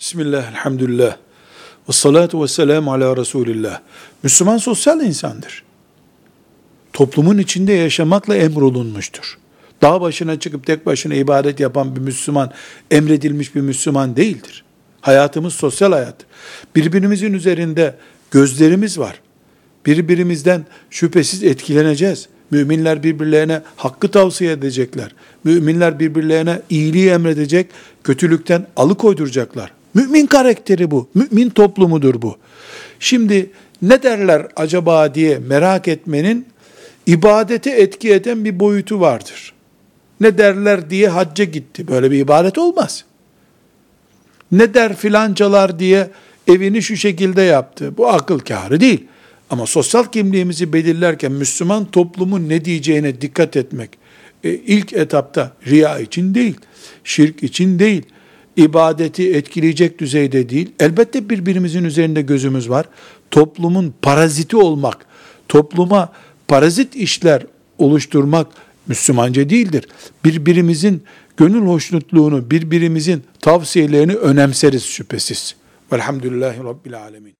Bismillah, elhamdülillah. Ve salatu ve selamu ala Resulillah. Müslüman sosyal insandır. Toplumun içinde yaşamakla emrolunmuştur. Dağ başına çıkıp tek başına ibadet yapan bir Müslüman, emredilmiş bir Müslüman değildir. Hayatımız sosyal hayat. Birbirimizin üzerinde gözlerimiz var. Birbirimizden şüphesiz etkileneceğiz. Müminler birbirlerine hakkı tavsiye edecekler. Müminler birbirlerine iyiliği emredecek, kötülükten alıkoyduracaklar. Mümin karakteri bu. Mümin toplumudur bu. Şimdi ne derler acaba diye merak etmenin ibadete etki eden bir boyutu vardır. Ne derler diye hacca gitti. Böyle bir ibadet olmaz. Ne der filancalar diye evini şu şekilde yaptı. Bu akıl kârı değil. Ama sosyal kimliğimizi belirlerken Müslüman toplumun ne diyeceğine dikkat etmek, e, ilk etapta riya için değil, şirk için değil, ibadeti etkileyecek düzeyde değil. Elbette birbirimizin üzerinde gözümüz var. Toplumun paraziti olmak, topluma parazit işler oluşturmak Müslümanca değildir. Birbirimizin gönül hoşnutluğunu, birbirimizin tavsiyelerini önemseriz şüphesiz. Velhamdülillahi Rabbil Alemin.